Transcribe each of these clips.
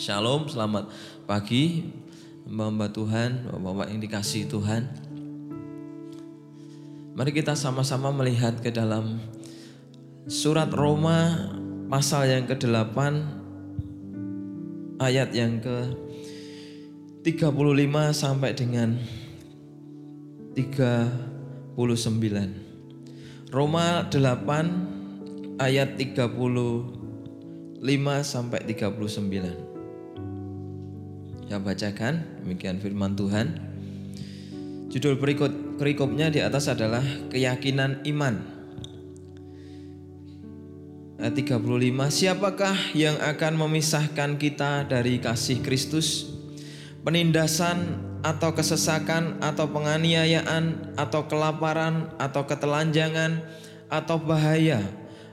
Shalom, selamat pagi Mbak Tuhan, Bapak yang dikasih Tuhan. Mari kita sama-sama melihat ke dalam surat Roma pasal yang ke-8 ayat yang ke 35 sampai dengan 39. Roma 8 ayat 35 sampai 39. Saya bacakan demikian firman Tuhan. Judul berikut perikopnya di atas adalah keyakinan iman. Ayat 35, siapakah yang akan memisahkan kita dari kasih Kristus? Penindasan atau kesesakan atau penganiayaan atau kelaparan atau ketelanjangan atau bahaya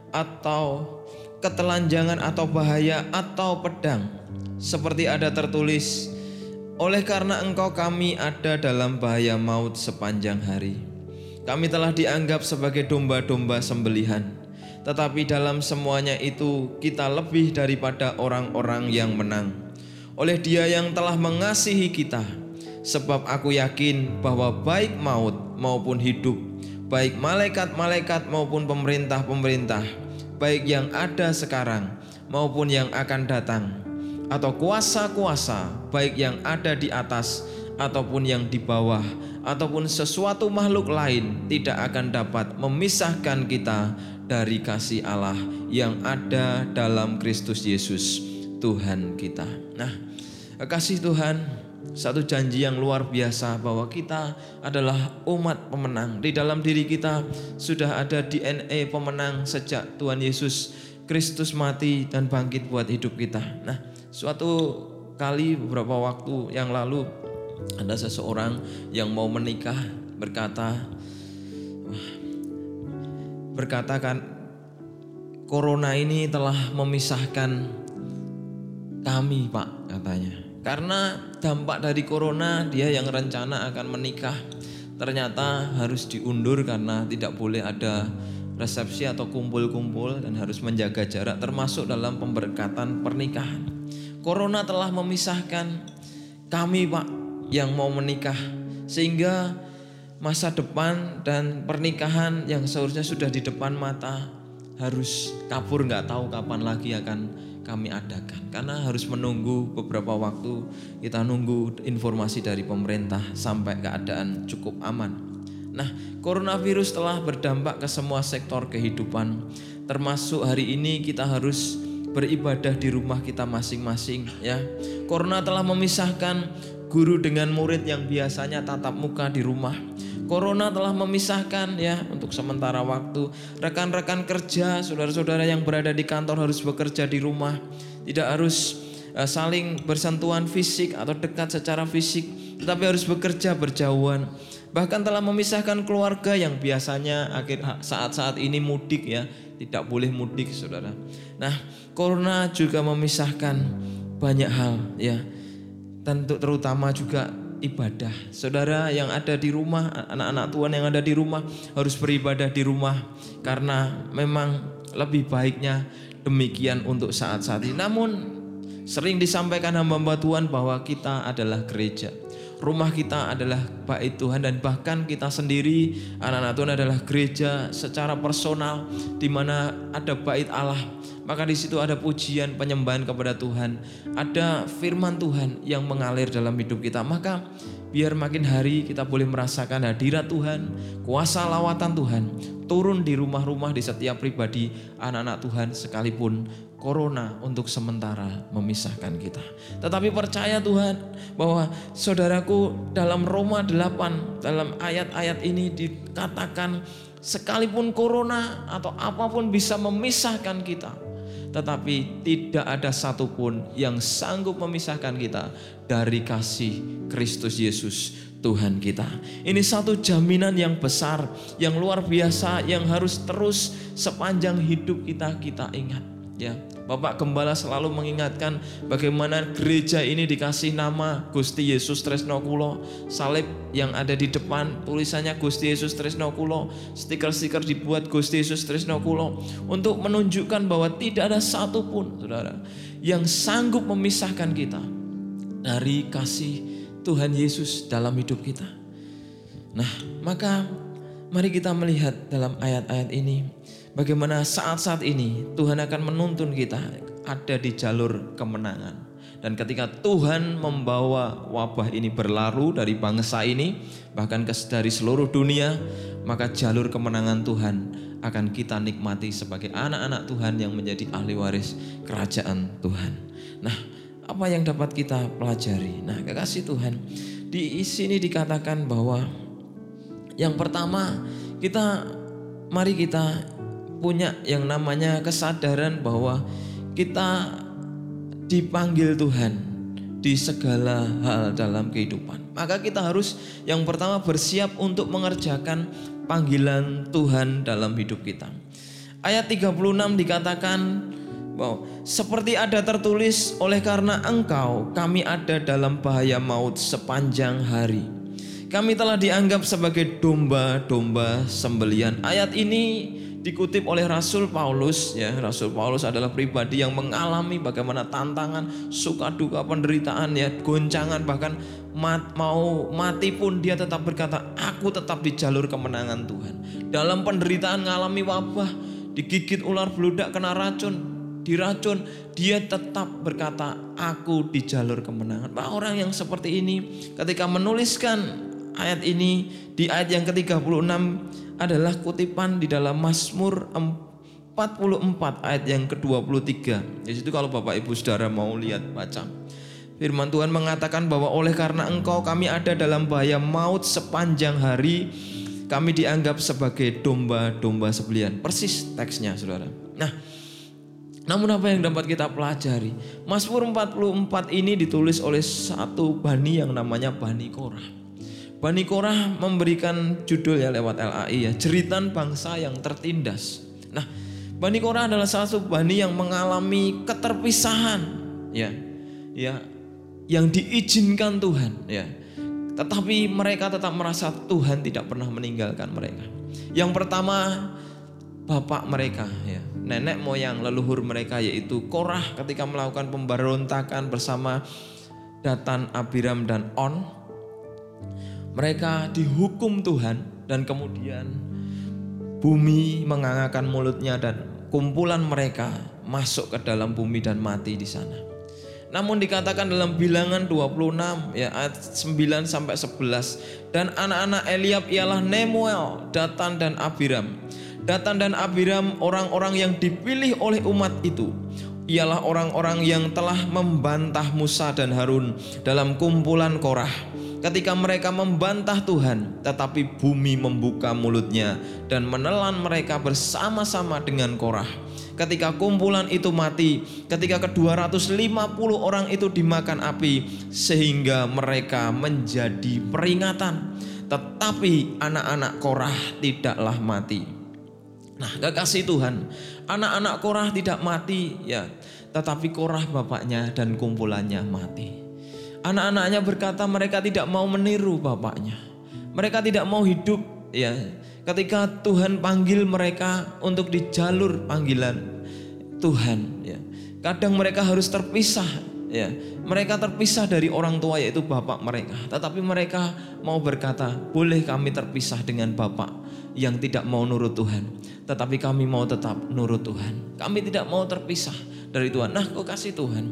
atau ketelanjangan atau bahaya atau pedang seperti ada tertulis, "Oleh karena engkau kami ada dalam bahaya maut sepanjang hari. Kami telah dianggap sebagai domba-domba sembelihan, tetapi dalam semuanya itu kita lebih daripada orang-orang yang menang. Oleh Dia yang telah mengasihi kita, sebab aku yakin bahwa baik maut maupun hidup, baik malaikat-malaikat maupun pemerintah-pemerintah, baik yang ada sekarang maupun yang akan datang." Atau kuasa-kuasa, baik yang ada di atas ataupun yang di bawah, ataupun sesuatu makhluk lain, tidak akan dapat memisahkan kita dari kasih Allah yang ada dalam Kristus Yesus, Tuhan kita. Nah, kasih Tuhan, satu janji yang luar biasa bahwa kita adalah umat pemenang. Di dalam diri kita sudah ada DNA pemenang sejak Tuhan Yesus Kristus mati dan bangkit buat hidup kita. Nah, Suatu kali beberapa waktu yang lalu ada seseorang yang mau menikah berkata berkata kan corona ini telah memisahkan kami pak katanya karena dampak dari corona dia yang rencana akan menikah ternyata harus diundur karena tidak boleh ada resepsi atau kumpul-kumpul dan harus menjaga jarak termasuk dalam pemberkatan pernikahan. Corona telah memisahkan kami Pak yang mau menikah. Sehingga masa depan dan pernikahan yang seharusnya sudah di depan mata harus kabur. Nggak tahu kapan lagi akan kami adakan. Karena harus menunggu beberapa waktu. Kita nunggu informasi dari pemerintah sampai keadaan cukup aman. Nah, coronavirus telah berdampak ke semua sektor kehidupan. Termasuk hari ini kita harus beribadah di rumah kita masing-masing ya. Corona telah memisahkan guru dengan murid yang biasanya tatap muka di rumah. Corona telah memisahkan ya untuk sementara waktu rekan-rekan kerja, saudara-saudara yang berada di kantor harus bekerja di rumah, tidak harus uh, saling bersentuhan fisik atau dekat secara fisik, tetapi harus bekerja berjauhan. Bahkan telah memisahkan keluarga yang biasanya akhir saat-saat ini mudik ya, tidak boleh mudik saudara. Nah, corona juga memisahkan banyak hal ya. Tentu terutama juga ibadah. Saudara yang ada di rumah, anak-anak Tuhan yang ada di rumah harus beribadah di rumah karena memang lebih baiknya demikian untuk saat-saat ini. Namun sering disampaikan hamba-hamba Tuhan bahwa kita adalah gereja rumah kita adalah bait Tuhan dan bahkan kita sendiri anak-anak Tuhan adalah gereja secara personal di mana ada bait Allah. Maka di situ ada pujian penyembahan kepada Tuhan, ada firman Tuhan yang mengalir dalam hidup kita. Maka biar makin hari kita boleh merasakan hadirat Tuhan, kuasa lawatan Tuhan turun di rumah-rumah di setiap pribadi anak-anak Tuhan sekalipun corona untuk sementara memisahkan kita. Tetapi percaya Tuhan bahwa saudaraku dalam Roma 8 dalam ayat-ayat ini dikatakan sekalipun corona atau apa pun bisa memisahkan kita. Tetapi tidak ada satupun yang sanggup memisahkan kita dari kasih Kristus Yesus Tuhan kita. Ini satu jaminan yang besar, yang luar biasa, yang harus terus sepanjang hidup kita kita ingat. Ya, Bapak Gembala selalu mengingatkan bagaimana gereja ini dikasih nama Gusti Yesus Tresno Kulo. Salib yang ada di depan tulisannya Gusti Yesus Tresno Kulo. Stiker-stiker dibuat Gusti Yesus Tresno Kulo. Untuk menunjukkan bahwa tidak ada satupun saudara yang sanggup memisahkan kita dari kasih Tuhan Yesus dalam hidup kita. Nah, maka mari kita melihat dalam ayat-ayat ini bagaimana saat-saat ini Tuhan akan menuntun kita ada di jalur kemenangan. Dan ketika Tuhan membawa wabah ini berlaru dari bangsa ini, bahkan ke dari seluruh dunia, maka jalur kemenangan Tuhan akan kita nikmati sebagai anak-anak Tuhan yang menjadi ahli waris kerajaan Tuhan. Nah, apa yang dapat kita pelajari? Nah, kekasih Tuhan, di sini dikatakan bahwa yang pertama kita mari kita punya yang namanya kesadaran bahwa kita dipanggil Tuhan di segala hal dalam kehidupan. Maka kita harus yang pertama bersiap untuk mengerjakan panggilan Tuhan dalam hidup kita. Ayat 36 dikatakan bahwa seperti ada tertulis oleh karena engkau kami ada dalam bahaya maut sepanjang hari. Kami telah dianggap sebagai domba-domba sembelian. Ayat ini dikutip oleh Rasul Paulus ya Rasul Paulus adalah pribadi yang mengalami bagaimana tantangan suka duka penderitaan ya goncangan bahkan mat, mau mati pun dia tetap berkata aku tetap di jalur kemenangan Tuhan. Dalam penderitaan mengalami wabah digigit ular beludak kena racun diracun dia tetap berkata aku di jalur kemenangan. Pak orang yang seperti ini ketika menuliskan ayat ini di ayat yang ke-36 adalah kutipan di dalam Mazmur 44 ayat yang ke-23. Di situ kalau Bapak Ibu Saudara mau lihat baca. Firman Tuhan mengatakan bahwa oleh karena engkau kami ada dalam bahaya maut sepanjang hari, kami dianggap sebagai domba-domba sebelian. Persis teksnya Saudara. Nah, namun apa yang dapat kita pelajari? Mazmur 44 ini ditulis oleh satu bani yang namanya Bani Korah. Bani Korah memberikan judul ya lewat LAI ya, jeritan bangsa yang tertindas. Nah, Bani Korah adalah salah satu bani yang mengalami keterpisahan ya. Ya, yang diizinkan Tuhan ya. Tetapi mereka tetap merasa Tuhan tidak pernah meninggalkan mereka. Yang pertama bapak mereka ya, nenek moyang leluhur mereka yaitu Korah ketika melakukan pemberontakan bersama Datan, Abiram dan On mereka dihukum Tuhan dan kemudian bumi mengangakan mulutnya dan kumpulan mereka masuk ke dalam bumi dan mati di sana. Namun dikatakan dalam bilangan 26 ya ayat 9 sampai 11 dan anak-anak Eliab ialah Nemuel, Datan dan Abiram. Datan dan Abiram orang-orang yang dipilih oleh umat itu ialah orang-orang yang telah membantah Musa dan Harun dalam kumpulan Korah ketika mereka membantah Tuhan, tetapi bumi membuka mulutnya dan menelan mereka bersama-sama dengan Korah. Ketika kumpulan itu mati, ketika ke-250 orang itu dimakan api, sehingga mereka menjadi peringatan. Tetapi anak-anak Korah tidaklah mati. Nah, kekasih Tuhan, anak-anak Korah tidak mati ya, tetapi Korah bapaknya dan kumpulannya mati. Anak-anaknya berkata mereka tidak mau meniru bapaknya. Mereka tidak mau hidup ya. Ketika Tuhan panggil mereka untuk di jalur panggilan Tuhan ya. Kadang mereka harus terpisah ya. Mereka terpisah dari orang tua yaitu bapak mereka. Tetapi mereka mau berkata, "Boleh kami terpisah dengan bapak yang tidak mau nurut Tuhan, tetapi kami mau tetap nurut Tuhan. Kami tidak mau terpisah dari Tuhan." Nah, kok kasih Tuhan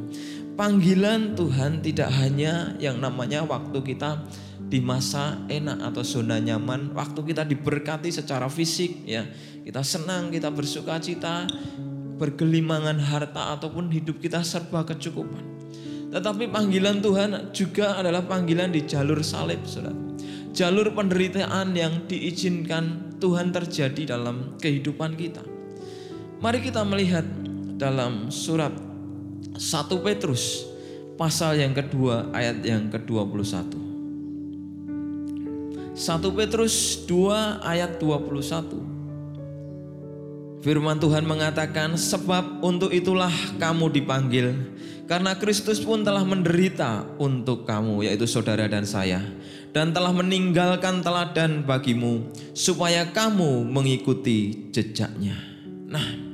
panggilan Tuhan tidak hanya yang namanya waktu kita di masa enak atau zona nyaman, waktu kita diberkati secara fisik ya, kita senang, kita bersuka cita, bergelimangan harta ataupun hidup kita serba kecukupan. Tetapi panggilan Tuhan juga adalah panggilan di jalur salib, Saudara. Jalur penderitaan yang diizinkan Tuhan terjadi dalam kehidupan kita. Mari kita melihat dalam surat 1 Petrus pasal yang kedua ayat yang ke-21. 1 Petrus 2 ayat 21. Firman Tuhan mengatakan sebab untuk itulah kamu dipanggil karena Kristus pun telah menderita untuk kamu yaitu saudara dan saya dan telah meninggalkan teladan bagimu supaya kamu mengikuti jejaknya. Nah,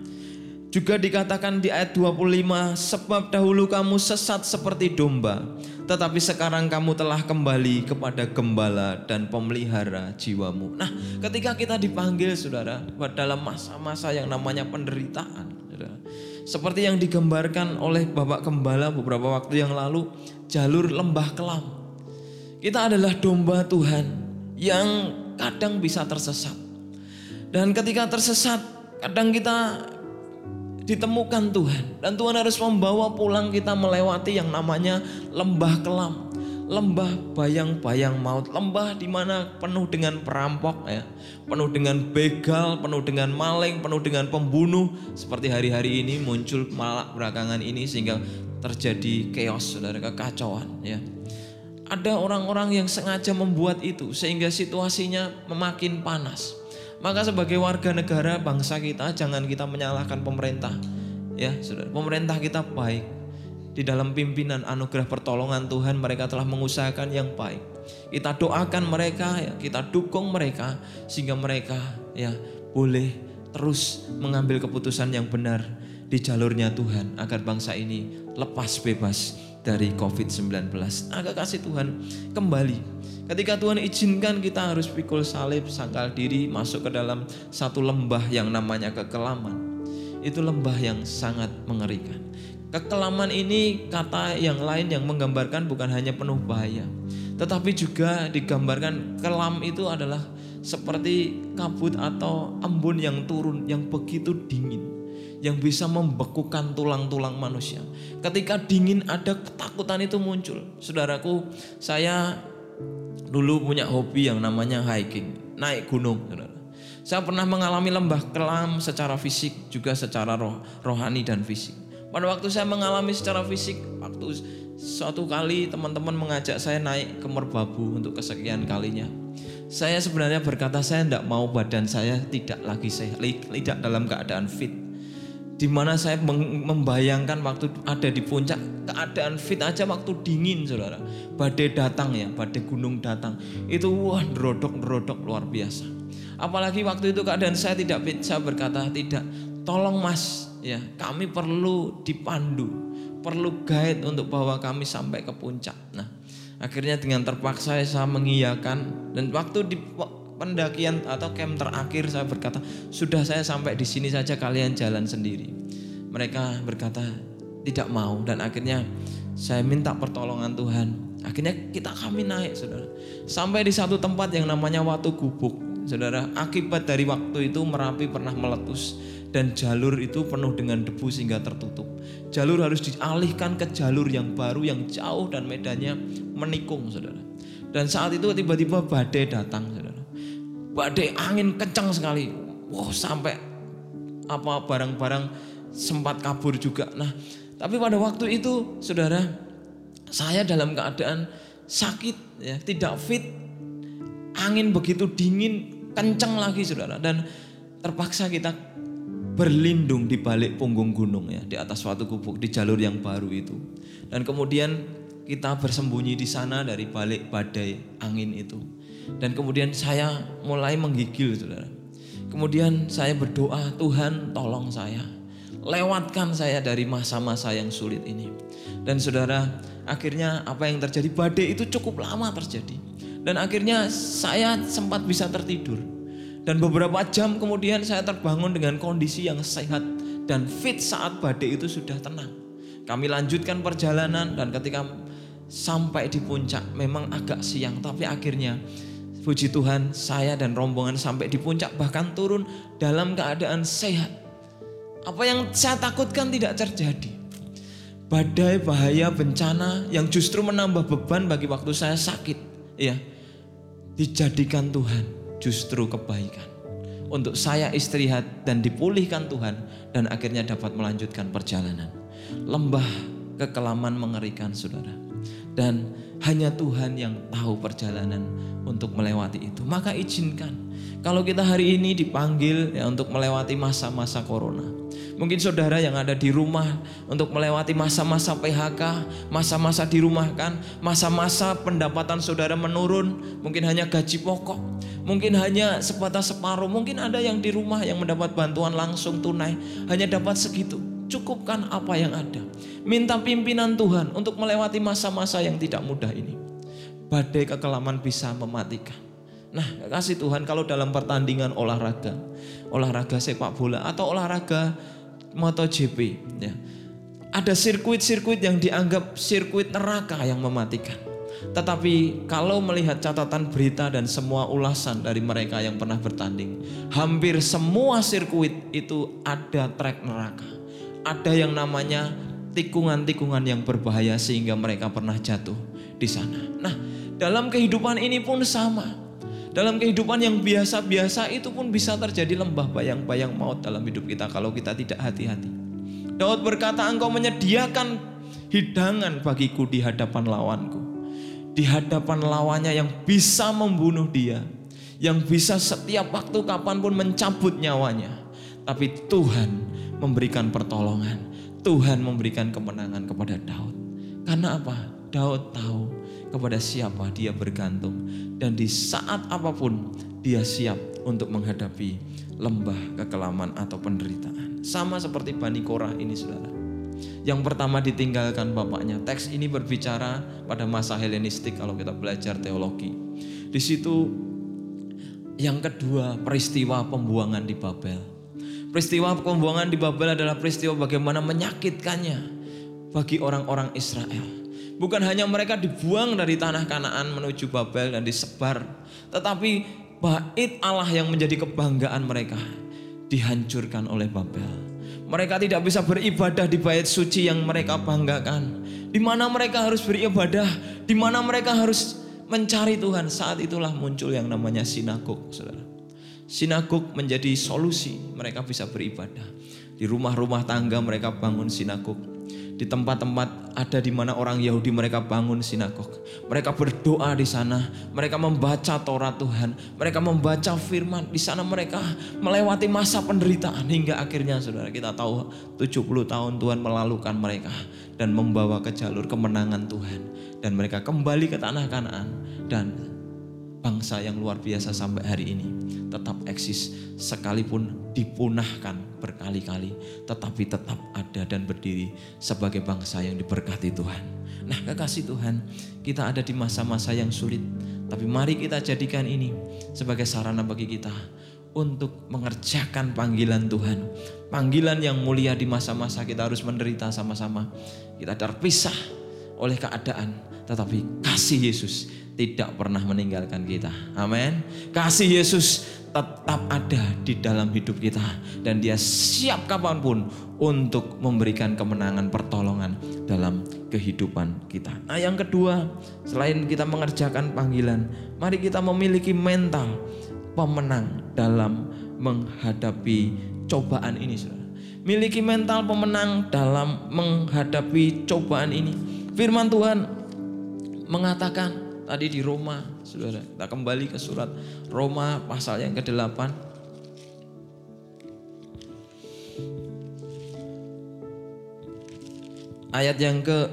Juga dikatakan di ayat 25, sebab dahulu kamu sesat seperti domba, tetapi sekarang kamu telah kembali kepada gembala dan pemelihara jiwamu. Nah, ketika kita dipanggil saudara, dalam masa-masa yang namanya penderitaan, saudara, seperti yang digambarkan oleh Bapak Gembala beberapa waktu yang lalu, jalur lembah kelam. Kita adalah domba Tuhan yang kadang bisa tersesat. Dan ketika tersesat, kadang kita ditemukan Tuhan. Dan Tuhan harus membawa pulang kita melewati yang namanya lembah kelam. Lembah bayang-bayang maut. Lembah di mana penuh dengan perampok ya. Penuh dengan begal penuh dengan maling penuh dengan pembunuh. Seperti hari-hari ini muncul malak belakangan ini sehingga terjadi chaos saudara kekacauan ya. Ada orang-orang yang sengaja membuat itu sehingga situasinya memakin panas maka sebagai warga negara bangsa kita jangan kita menyalahkan pemerintah. Ya, Saudara. Pemerintah kita baik. Di dalam pimpinan anugerah pertolongan Tuhan mereka telah mengusahakan yang baik. Kita doakan mereka, ya, kita dukung mereka sehingga mereka ya boleh terus mengambil keputusan yang benar di jalurnya Tuhan agar bangsa ini lepas bebas dari COVID-19. Agak kasih Tuhan kembali Ketika Tuhan izinkan kita harus pikul salib, sangkal diri, masuk ke dalam satu lembah yang namanya kekelaman. Itu lembah yang sangat mengerikan. Kekelaman ini kata yang lain yang menggambarkan bukan hanya penuh bahaya. Tetapi juga digambarkan kelam itu adalah seperti kabut atau embun yang turun yang begitu dingin yang bisa membekukan tulang-tulang manusia. Ketika dingin ada ketakutan itu muncul. Saudaraku, saya dulu punya hobi yang namanya hiking, naik gunung. Saya pernah mengalami lembah kelam secara fisik juga secara roh, rohani dan fisik. Pada waktu saya mengalami secara fisik, waktu suatu kali teman-teman mengajak saya naik ke Merbabu untuk kesekian kalinya. Saya sebenarnya berkata saya tidak mau badan saya tidak lagi sehat, tidak dalam keadaan fit di mana saya membayangkan waktu ada di puncak keadaan fit aja waktu dingin saudara. Badai datang ya badai gunung datang. Itu wah nerodok nerodok luar biasa. Apalagi waktu itu keadaan saya tidak fit saya berkata tidak tolong mas ya kami perlu dipandu perlu guide untuk bawa kami sampai ke puncak. Nah akhirnya dengan terpaksa saya mengiyakan dan waktu di pendakian atau camp terakhir saya berkata, sudah saya sampai di sini saja kalian jalan sendiri. Mereka berkata tidak mau dan akhirnya saya minta pertolongan Tuhan. Akhirnya kita kami naik saudara. Sampai di satu tempat yang namanya Watu Gubuk. Saudara, akibat dari waktu itu Merapi pernah meletus dan jalur itu penuh dengan debu sehingga tertutup. Jalur harus dialihkan ke jalur yang baru yang jauh dan medannya menikung, Saudara. Dan saat itu tiba-tiba badai datang, Saudara badai angin kencang sekali. Wow, sampai apa barang-barang sempat kabur juga. Nah, tapi pada waktu itu, saudara, saya dalam keadaan sakit, ya, tidak fit. Angin begitu dingin, kencang lagi, saudara, dan terpaksa kita berlindung di balik punggung gunung ya, di atas suatu gubuk di jalur yang baru itu. Dan kemudian kita bersembunyi di sana dari balik badai angin itu. Dan kemudian saya mulai menggigil saudara. Kemudian saya berdoa, Tuhan tolong saya. Lewatkan saya dari masa-masa yang sulit ini. Dan saudara, akhirnya apa yang terjadi? Badai itu cukup lama terjadi. Dan akhirnya saya sempat bisa tertidur. Dan beberapa jam kemudian saya terbangun dengan kondisi yang sehat dan fit saat badai itu sudah tenang. Kami lanjutkan perjalanan dan ketika sampai di puncak memang agak siang tapi akhirnya Puji Tuhan, saya dan rombongan sampai di puncak bahkan turun dalam keadaan sehat. Apa yang saya takutkan tidak terjadi. Badai, bahaya, bencana yang justru menambah beban bagi waktu saya sakit, ya. Dijadikan Tuhan justru kebaikan. Untuk saya istirahat dan dipulihkan Tuhan dan akhirnya dapat melanjutkan perjalanan. Lembah kekelaman mengerikan Saudara. Dan hanya Tuhan yang tahu perjalanan untuk melewati itu. Maka izinkan. Kalau kita hari ini dipanggil ya untuk melewati masa-masa corona. Mungkin saudara yang ada di rumah untuk melewati masa-masa PHK, masa-masa dirumahkan, masa-masa pendapatan saudara menurun, mungkin hanya gaji pokok, mungkin hanya sebatas separuh, mungkin ada yang di rumah yang mendapat bantuan langsung tunai, hanya dapat segitu. Cukupkan apa yang ada. Minta pimpinan Tuhan untuk melewati masa-masa yang tidak mudah ini. Badai kekelaman bisa mematikan. Nah, kasih Tuhan kalau dalam pertandingan olahraga, olahraga sepak bola atau olahraga MotoGP ya. Ada sirkuit-sirkuit yang dianggap sirkuit neraka yang mematikan. Tetapi kalau melihat catatan berita dan semua ulasan dari mereka yang pernah bertanding, hampir semua sirkuit itu ada trek neraka. Ada yang namanya tikungan-tikungan yang berbahaya sehingga mereka pernah jatuh di sana. Nah, dalam kehidupan ini pun sama. Dalam kehidupan yang biasa-biasa itu pun bisa terjadi lembah bayang-bayang maut dalam hidup kita kalau kita tidak hati-hati. Daud berkata, engkau menyediakan hidangan bagiku di hadapan lawanku. Di hadapan lawannya yang bisa membunuh dia. Yang bisa setiap waktu kapan pun mencabut nyawanya. Tapi Tuhan memberikan pertolongan. Tuhan memberikan kemenangan kepada Daud. Karena apa? Daud tahu kepada siapa dia bergantung dan di saat apa pun dia siap untuk menghadapi lembah kekelaman atau penderitaan. Sama seperti Bani Korah ini saudara. Yang pertama ditinggalkan bapaknya. Teks ini berbicara pada masa Helenistik kalau kita belajar teologi. Di situ yang kedua peristiwa pembuangan di Babel. Peristiwa pembuangan di Babel adalah peristiwa bagaimana menyakitkannya bagi orang-orang Israel. Bukan hanya mereka dibuang dari tanah Kanaan menuju Babel dan disebar, tetapi bait Allah yang menjadi kebanggaan mereka dihancurkan oleh Babel. Mereka tidak bisa beribadah di bait suci yang mereka banggakan. Di mana mereka harus beribadah, di mana mereka harus mencari Tuhan. Saat itulah muncul yang namanya sinagog, Saudara. Sinagog menjadi solusi mereka bisa beribadah. Di rumah-rumah tangga mereka bangun sinagog di tempat-tempat ada di mana orang Yahudi mereka bangun sinagog. Mereka berdoa di sana, mereka membaca Taurat Tuhan, mereka membaca firman. Di sana mereka melewati masa penderitaan hingga akhirnya Saudara kita tahu 70 tahun Tuhan melalukan mereka dan membawa ke jalur kemenangan Tuhan dan mereka kembali ke tanah Kanaan dan bangsa yang luar biasa sampai hari ini tetap eksis sekalipun dipunahkan berkali-kali tetapi tetap ada dan berdiri sebagai bangsa yang diberkati Tuhan. Nah, kekasih Tuhan, kita ada di masa-masa yang sulit, tapi mari kita jadikan ini sebagai sarana bagi kita untuk mengerjakan panggilan Tuhan. Panggilan yang mulia di masa-masa kita harus menderita sama-sama. Kita terpisah oleh keadaan, tetapi kasih Yesus tidak pernah meninggalkan kita. Amin. Kasih Yesus tetap ada di dalam hidup kita dan dia siap kapan pun untuk memberikan kemenangan pertolongan dalam kehidupan kita. Nah yang kedua selain kita mengerjakan panggilan mari kita memiliki mental pemenang dalam menghadapi cobaan ini saudara. Miliki mental pemenang dalam menghadapi cobaan ini. Firman Tuhan mengatakan tadi di Roma, Saudara. Kita kembali ke surat Roma pasal yang ke-8. Ayat yang ke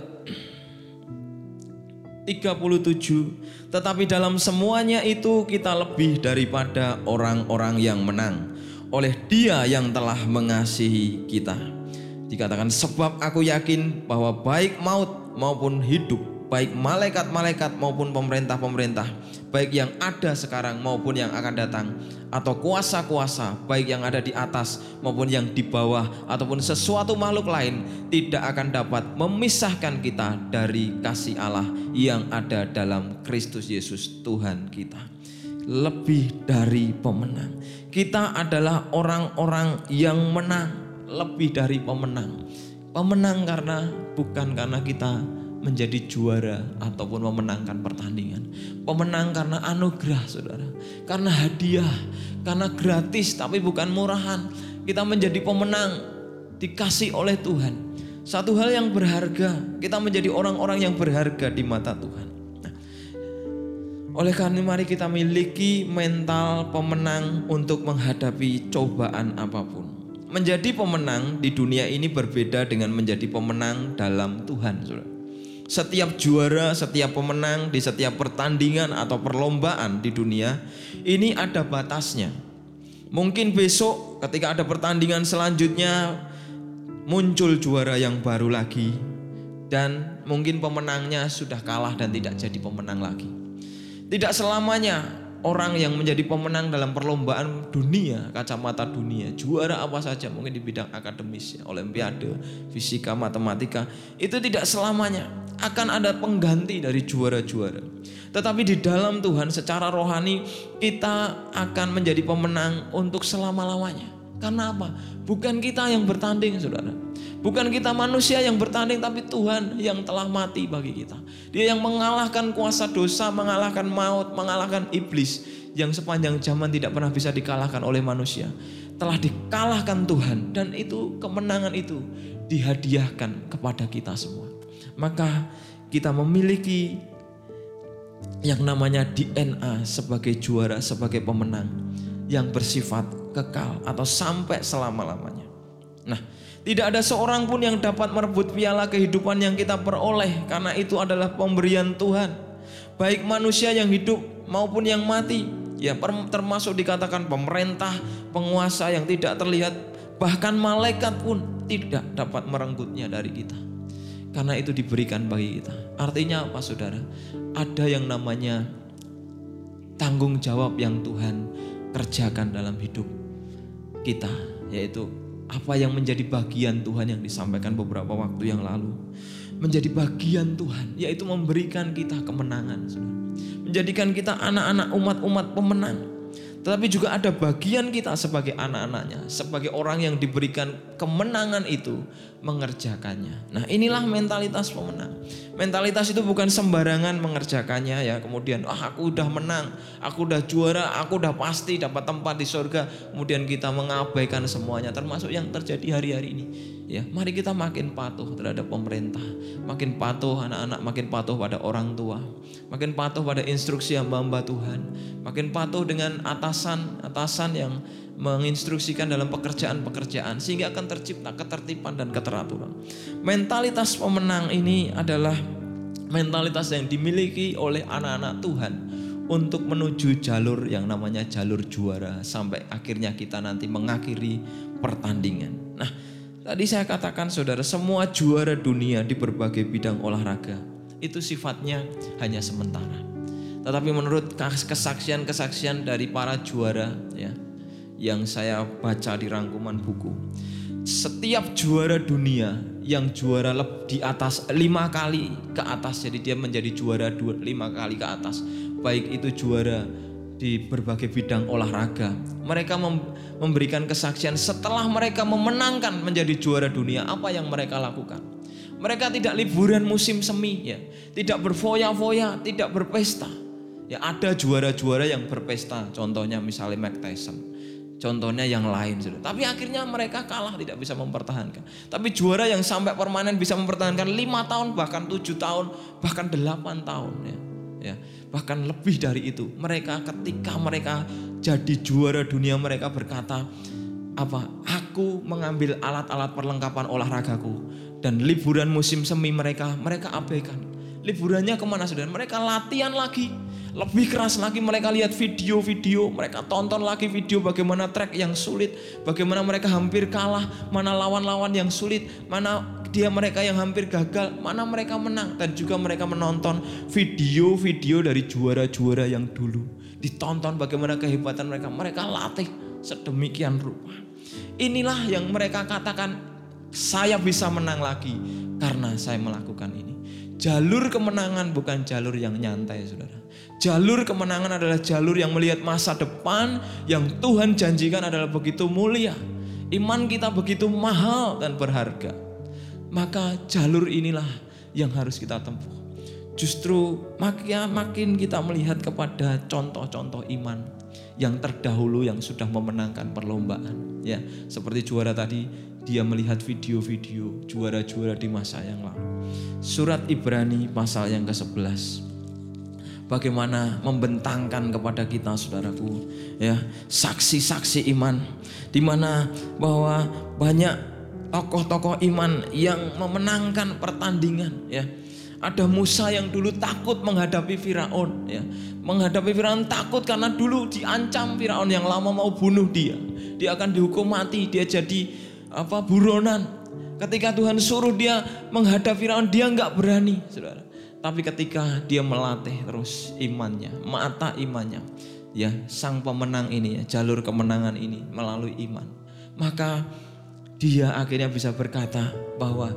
37 Tetapi dalam semuanya itu kita lebih daripada orang-orang yang menang Oleh dia yang telah mengasihi kita Dikatakan sebab aku yakin bahwa baik maut maupun hidup baik malaikat-malaikat maupun pemerintah-pemerintah, baik yang ada sekarang maupun yang akan datang, atau kuasa-kuasa, baik yang ada di atas maupun yang di bawah, ataupun sesuatu makhluk lain, tidak akan dapat memisahkan kita dari kasih Allah yang ada dalam Kristus Yesus, Tuhan kita. Lebih dari pemenang, kita adalah orang-orang yang menang, lebih dari pemenang. Pemenang karena bukan karena kita menjadi juara ataupun memenangkan pertandingan. Pemenang karena anugerah saudara. Karena hadiah, karena gratis tapi bukan murahan. Kita menjadi pemenang dikasih oleh Tuhan. Satu hal yang berharga, kita menjadi orang-orang yang berharga di mata Tuhan. Nah, oleh karena mari kita miliki mental pemenang untuk menghadapi cobaan apa pun. Menjadi pemenang di dunia ini berbeda dengan menjadi pemenang dalam Tuhan. Saudara. Setiap juara, setiap pemenang di setiap pertandingan atau perlombaan di dunia ini ada batasnya. Mungkin besok ketika ada pertandingan selanjutnya muncul juara yang baru lagi dan mungkin pemenangnya sudah kalah dan tidak jadi pemenang lagi. Tidak selamanya orang yang menjadi pemenang dalam perlombaan dunia, kacamata dunia, juara apa saja mungkin di bidang akademis, ya, olimpiade, fisika, matematika, itu tidak selamanya akan ada pengganti dari juara-juara. Tetapi di dalam Tuhan secara rohani kita akan menjadi pemenang untuk selama-lamanya. Karena apa? Bukan kita yang bertanding, saudara. Bukan kita manusia yang bertanding, tapi Tuhan yang telah mati bagi kita. Dia yang mengalahkan kuasa dosa, mengalahkan maut, mengalahkan iblis. Yang sepanjang zaman tidak pernah bisa dikalahkan oleh manusia. Telah dikalahkan Tuhan. Dan itu kemenangan itu dihadiahkan kepada kita semua. Maka kita memiliki yang namanya DNA sebagai juara, sebagai pemenang yang bersifat kekal atau sampai selama-lamanya. Nah, tidak ada seorang pun yang dapat merebut piala kehidupan yang kita peroleh karena itu adalah pemberian Tuhan. Baik manusia yang hidup maupun yang mati, ya termasuk dikatakan pemerintah, penguasa yang tidak terlihat, bahkan malaikat pun tidak dapat merenggutnya dari kita. Karena itu diberikan bagi kita. Artinya apa saudara? Ada yang namanya tanggung jawab yang Tuhan kerjakan dalam hidup kita yaitu apa yang menjadi bagian Tuhan yang disampaikan beberapa waktu yang lalu? Menjadi bagian Tuhan yaitu memberikan kita kemenangan menjadikan kita anak-anak umat-umat pemenang tetapi juga ada bagian kita sebagai anak-anaknya sebagai orang yang diberikan kemenangan itu mengerjakannya. Nah, inilah mentalitas pemenang. Mentalitas itu bukan sembarangan mengerjakannya ya. Kemudian, ah aku udah menang, aku udah juara, aku udah pasti dapat tempat di surga. Kemudian kita mengabaikan semuanya termasuk yang terjadi hari-hari ini. Ya, mari kita makin patuh terhadap pemerintah, makin patuh anak-anak, makin patuh pada orang tua, makin patuh pada instruksi hamba-hamba Tuhan, makin patuh dengan atasan-atasan yang menginstruksikan dalam pekerjaan-pekerjaan sehingga akan tercipta ketertiban dan keteraturan. Mentalitas pemenang ini adalah mentalitas yang dimiliki oleh anak-anak Tuhan untuk menuju jalur yang namanya jalur juara sampai akhirnya kita nanti mengakhiri pertandingan. Nah, tadi saya katakan saudara semua juara dunia di berbagai bidang olahraga itu sifatnya hanya sementara. Tetapi menurut kesaksian-kesaksian dari para juara ya, yang saya baca di rangkuman buku. Setiap juara dunia yang juara di atas lima kali ke atas, jadi dia menjadi juara lima kali ke atas. Baik itu juara di berbagai bidang olahraga. Mereka memberikan kesaksian setelah mereka memenangkan menjadi juara dunia, apa yang mereka lakukan? Mereka tidak liburan musim semi ya, tidak berfoya-foya, tidak berpesta. Ya ada juara-juara yang berpesta, contohnya misalnya Mike Tyson Contohnya yang lain sudah. Tapi akhirnya mereka kalah tidak bisa mempertahankan. Tapi juara yang sampai permanen bisa mempertahankan lima tahun bahkan tujuh tahun bahkan delapan tahun ya. Ya. Bahkan lebih dari itu. Mereka ketika mereka jadi juara dunia mereka berkata apa? Aku mengambil alat-alat perlengkapan olahragaku dan liburan musim semi mereka mereka abaikan. Liburannya ke mana sudah? Mereka latihan lagi lebih keras lagi mereka lihat video-video, mereka tonton lagi video bagaimana trek yang sulit, bagaimana mereka hampir kalah, mana lawan-lawan yang sulit, mana dia mereka yang hampir gagal, mana mereka menang dan juga mereka menonton video-video dari juara-juara yang dulu. Ditonton bagaimana kehebatan mereka, mereka latih sedemikian rupa. Inilah yang mereka katakan saya bisa menang lagi karena saya melakukan ini. Jalur kemenangan bukan jalur yang nyantai, saudara. Jalur kemenangan adalah jalur yang melihat masa depan yang Tuhan janjikan adalah begitu mulia. Iman kita begitu mahal dan berharga. Maka jalur inilah yang harus kita tempuh. Justru makin, makin kita melihat kepada contoh-contoh iman yang terdahulu yang sudah memenangkan perlombaan. Ya, seperti juara tadi, dia melihat video-video juara-juara di masa yang lalu. Surat Ibrani pasal yang ke-11 bagaimana membentangkan kepada kita saudaraku ya saksi-saksi iman di mana bahwa banyak tokoh-tokoh iman yang memenangkan pertandingan ya ada Musa yang dulu takut menghadapi Firaun ya. Menghadapi Firaun takut karena dulu diancam Firaun yang lama mau bunuh dia. Dia akan dihukum mati, dia jadi apa buronan. Ketika Tuhan suruh dia menghadapi Firaun, dia nggak berani, Saudara. Tapi ketika dia melatih terus imannya, mata imannya, ya sang pemenang ini ya, jalur kemenangan ini melalui iman. Maka dia akhirnya bisa berkata bahwa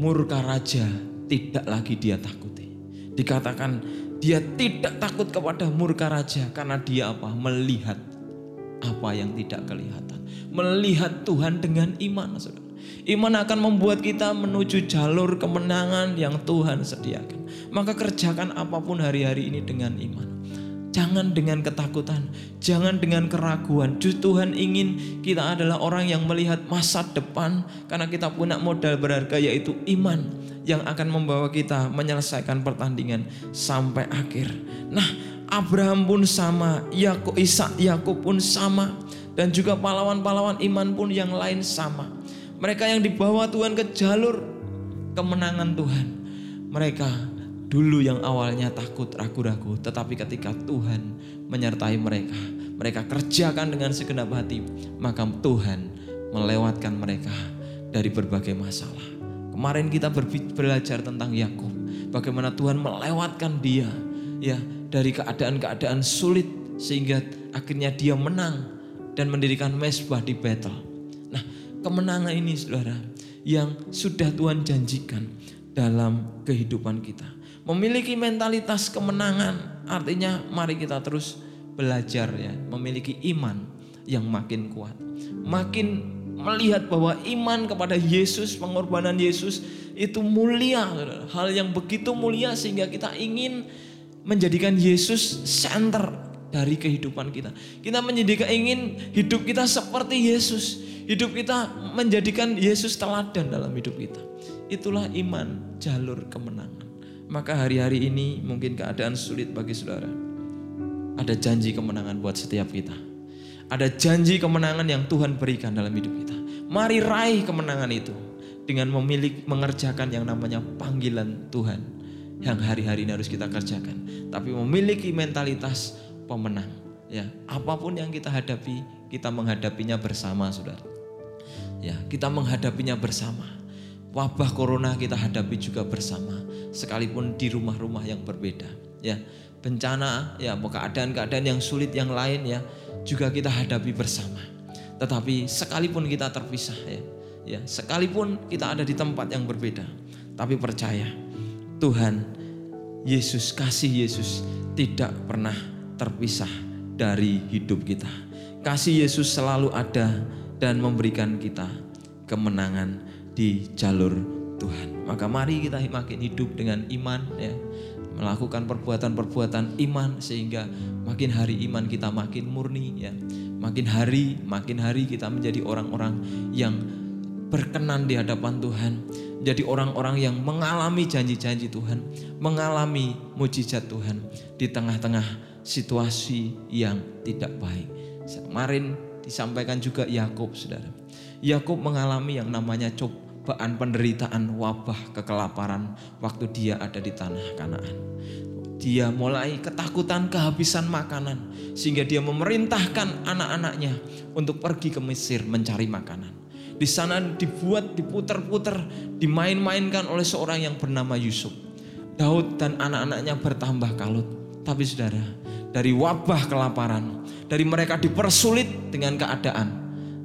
murka raja tidak lagi dia takuti. Dikatakan dia tidak takut kepada murka raja karena dia apa? Melihat apa yang tidak kelihatan. Melihat Tuhan dengan iman, Saudara. Iman akan membuat kita menuju jalur kemenangan yang Tuhan sediakan. Maka kerjakan apa pun hari-hari ini dengan iman. Jangan dengan ketakutan, jangan dengan keraguan. Justru Tuhan ingin kita adalah orang yang melihat masa depan karena kita punya modal berharga yaitu iman yang akan membawa kita menyelesaikan pertandingan sampai akhir. Nah, Abraham pun sama, Yakub, Ishak, Yakub pun sama dan juga pahlawan-pahlawan iman pun yang lain sama. Mereka yang dibawa Tuhan ke jalur kemenangan Tuhan. Mereka Dulu yang awalnya takut, ragu-ragu, tetapi ketika Tuhan menyertai mereka, mereka kerjakan dengan segenap hati, maka Tuhan melewatkan mereka dari berbagai masalah. Kemarin kita belajar tentang Yakub, bagaimana Tuhan melewatkan dia ya dari keadaan-keadaan sulit sehingga akhirnya dia menang dan mendirikan mesbah di Betel. Nah, kemenangan ini Saudara yang sudah Tuhan janjikan dalam kehidupan kita Memiliki mentalitas kemenangan artinya mari kita terus belajar ya, memiliki iman yang makin kuat. Makin melihat bahwa iman kepada Yesus, pengorbanan Yesus itu mulia, hal yang begitu mulia sehingga kita ingin menjadikan Yesus center dari kehidupan kita. Kita menjadikan ingin hidup kita seperti Yesus. Hidup kita menjadikan Yesus teladan dalam hidup kita. Itulah iman jalur kemenangan. Maka hari-hari ini mungkin keadaan sulit bagi saudara. Ada janji kemenangan buat setiap kita. Ada janji kemenangan yang Tuhan berikan dalam hidup kita. Mari raih kemenangan itu dengan memiliki mengerjakan yang namanya panggilan Tuhan yang hari-hari ini harus kita kerjakan. Tapi memiliki mentalitas pemenang. Ya, apa pun yang kita hadapi, kita menghadapinya bersama, saudara. Ya, kita menghadapinya bersama wabah corona kita hadapi juga bersama sekalipun di rumah-rumah yang berbeda ya. Bencana ya keadaan-keadaan yang sulit yang lain ya juga kita hadapi bersama. Tetapi sekalipun kita terpisah ya ya sekalipun kita ada di tempat yang berbeda tapi percaya Tuhan Yesus kasih Yesus tidak pernah terpisah dari hidup kita. Kasih Yesus selalu ada dan memberikan kita kemenangan di jalur Tuhan. Maka mari kita makin hidup dengan iman ya. Melakukan perbuatan-perbuatan iman sehingga makin hari iman kita makin murni ya. Makin hari, makin hari kita menjadi orang-orang yang berkenan di hadapan Tuhan. Jadi orang-orang yang mengalami janji-janji Tuhan, mengalami mujizat Tuhan di tengah-tengah situasi yang tidak baik. Kemarin disampaikan juga Yakub, Saudara. Yakub mengalami yang namanya coba cobaan penderitaan wabah kekelaparan waktu dia ada di tanah Kanaan. Dia mulai ketakutan kehabisan makanan sehingga dia memerintahkan anak-anaknya untuk pergi ke Mesir mencari makanan. Di sana dibuat diputer-puter, dimain-mainkan oleh seorang yang bernama Yusuf. Daud dan anak-anaknya bertambah kalut. Tapi saudara, dari wabah kelaparan, dari mereka dipersulit dengan keadaan.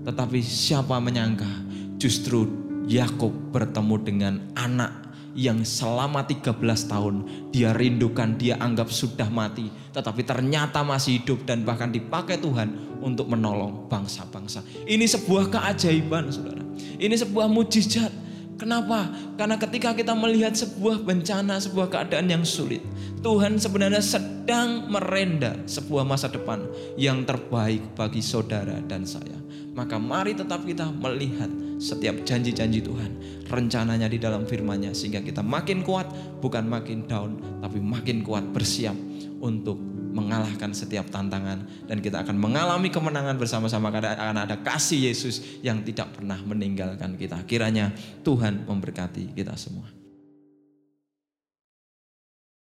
Tetapi siapa menyangka justru Yakub bertemu dengan anak yang selama 13 tahun dia rindukan, dia anggap sudah mati, tetapi ternyata masih hidup dan bahkan dipakai Tuhan untuk menolong bangsa-bangsa. Ini sebuah keajaiban, Saudara. Ini sebuah mujizat Kenapa? Karena ketika kita melihat sebuah bencana, sebuah keadaan yang sulit, Tuhan sebenarnya sedang merenda sebuah masa depan yang terbaik bagi saudara dan saya. Maka mari tetap kita melihat setiap janji-janji Tuhan, rencananya di dalam firman-Nya sehingga kita makin kuat, bukan makin down, tapi makin kuat bersiap untuk mengalahkan setiap tantangan dan kita akan mengalami kemenangan bersama-sama karena akan ada kasih Yesus yang tidak pernah meninggalkan kita. Kiranya Tuhan memberkati kita semua.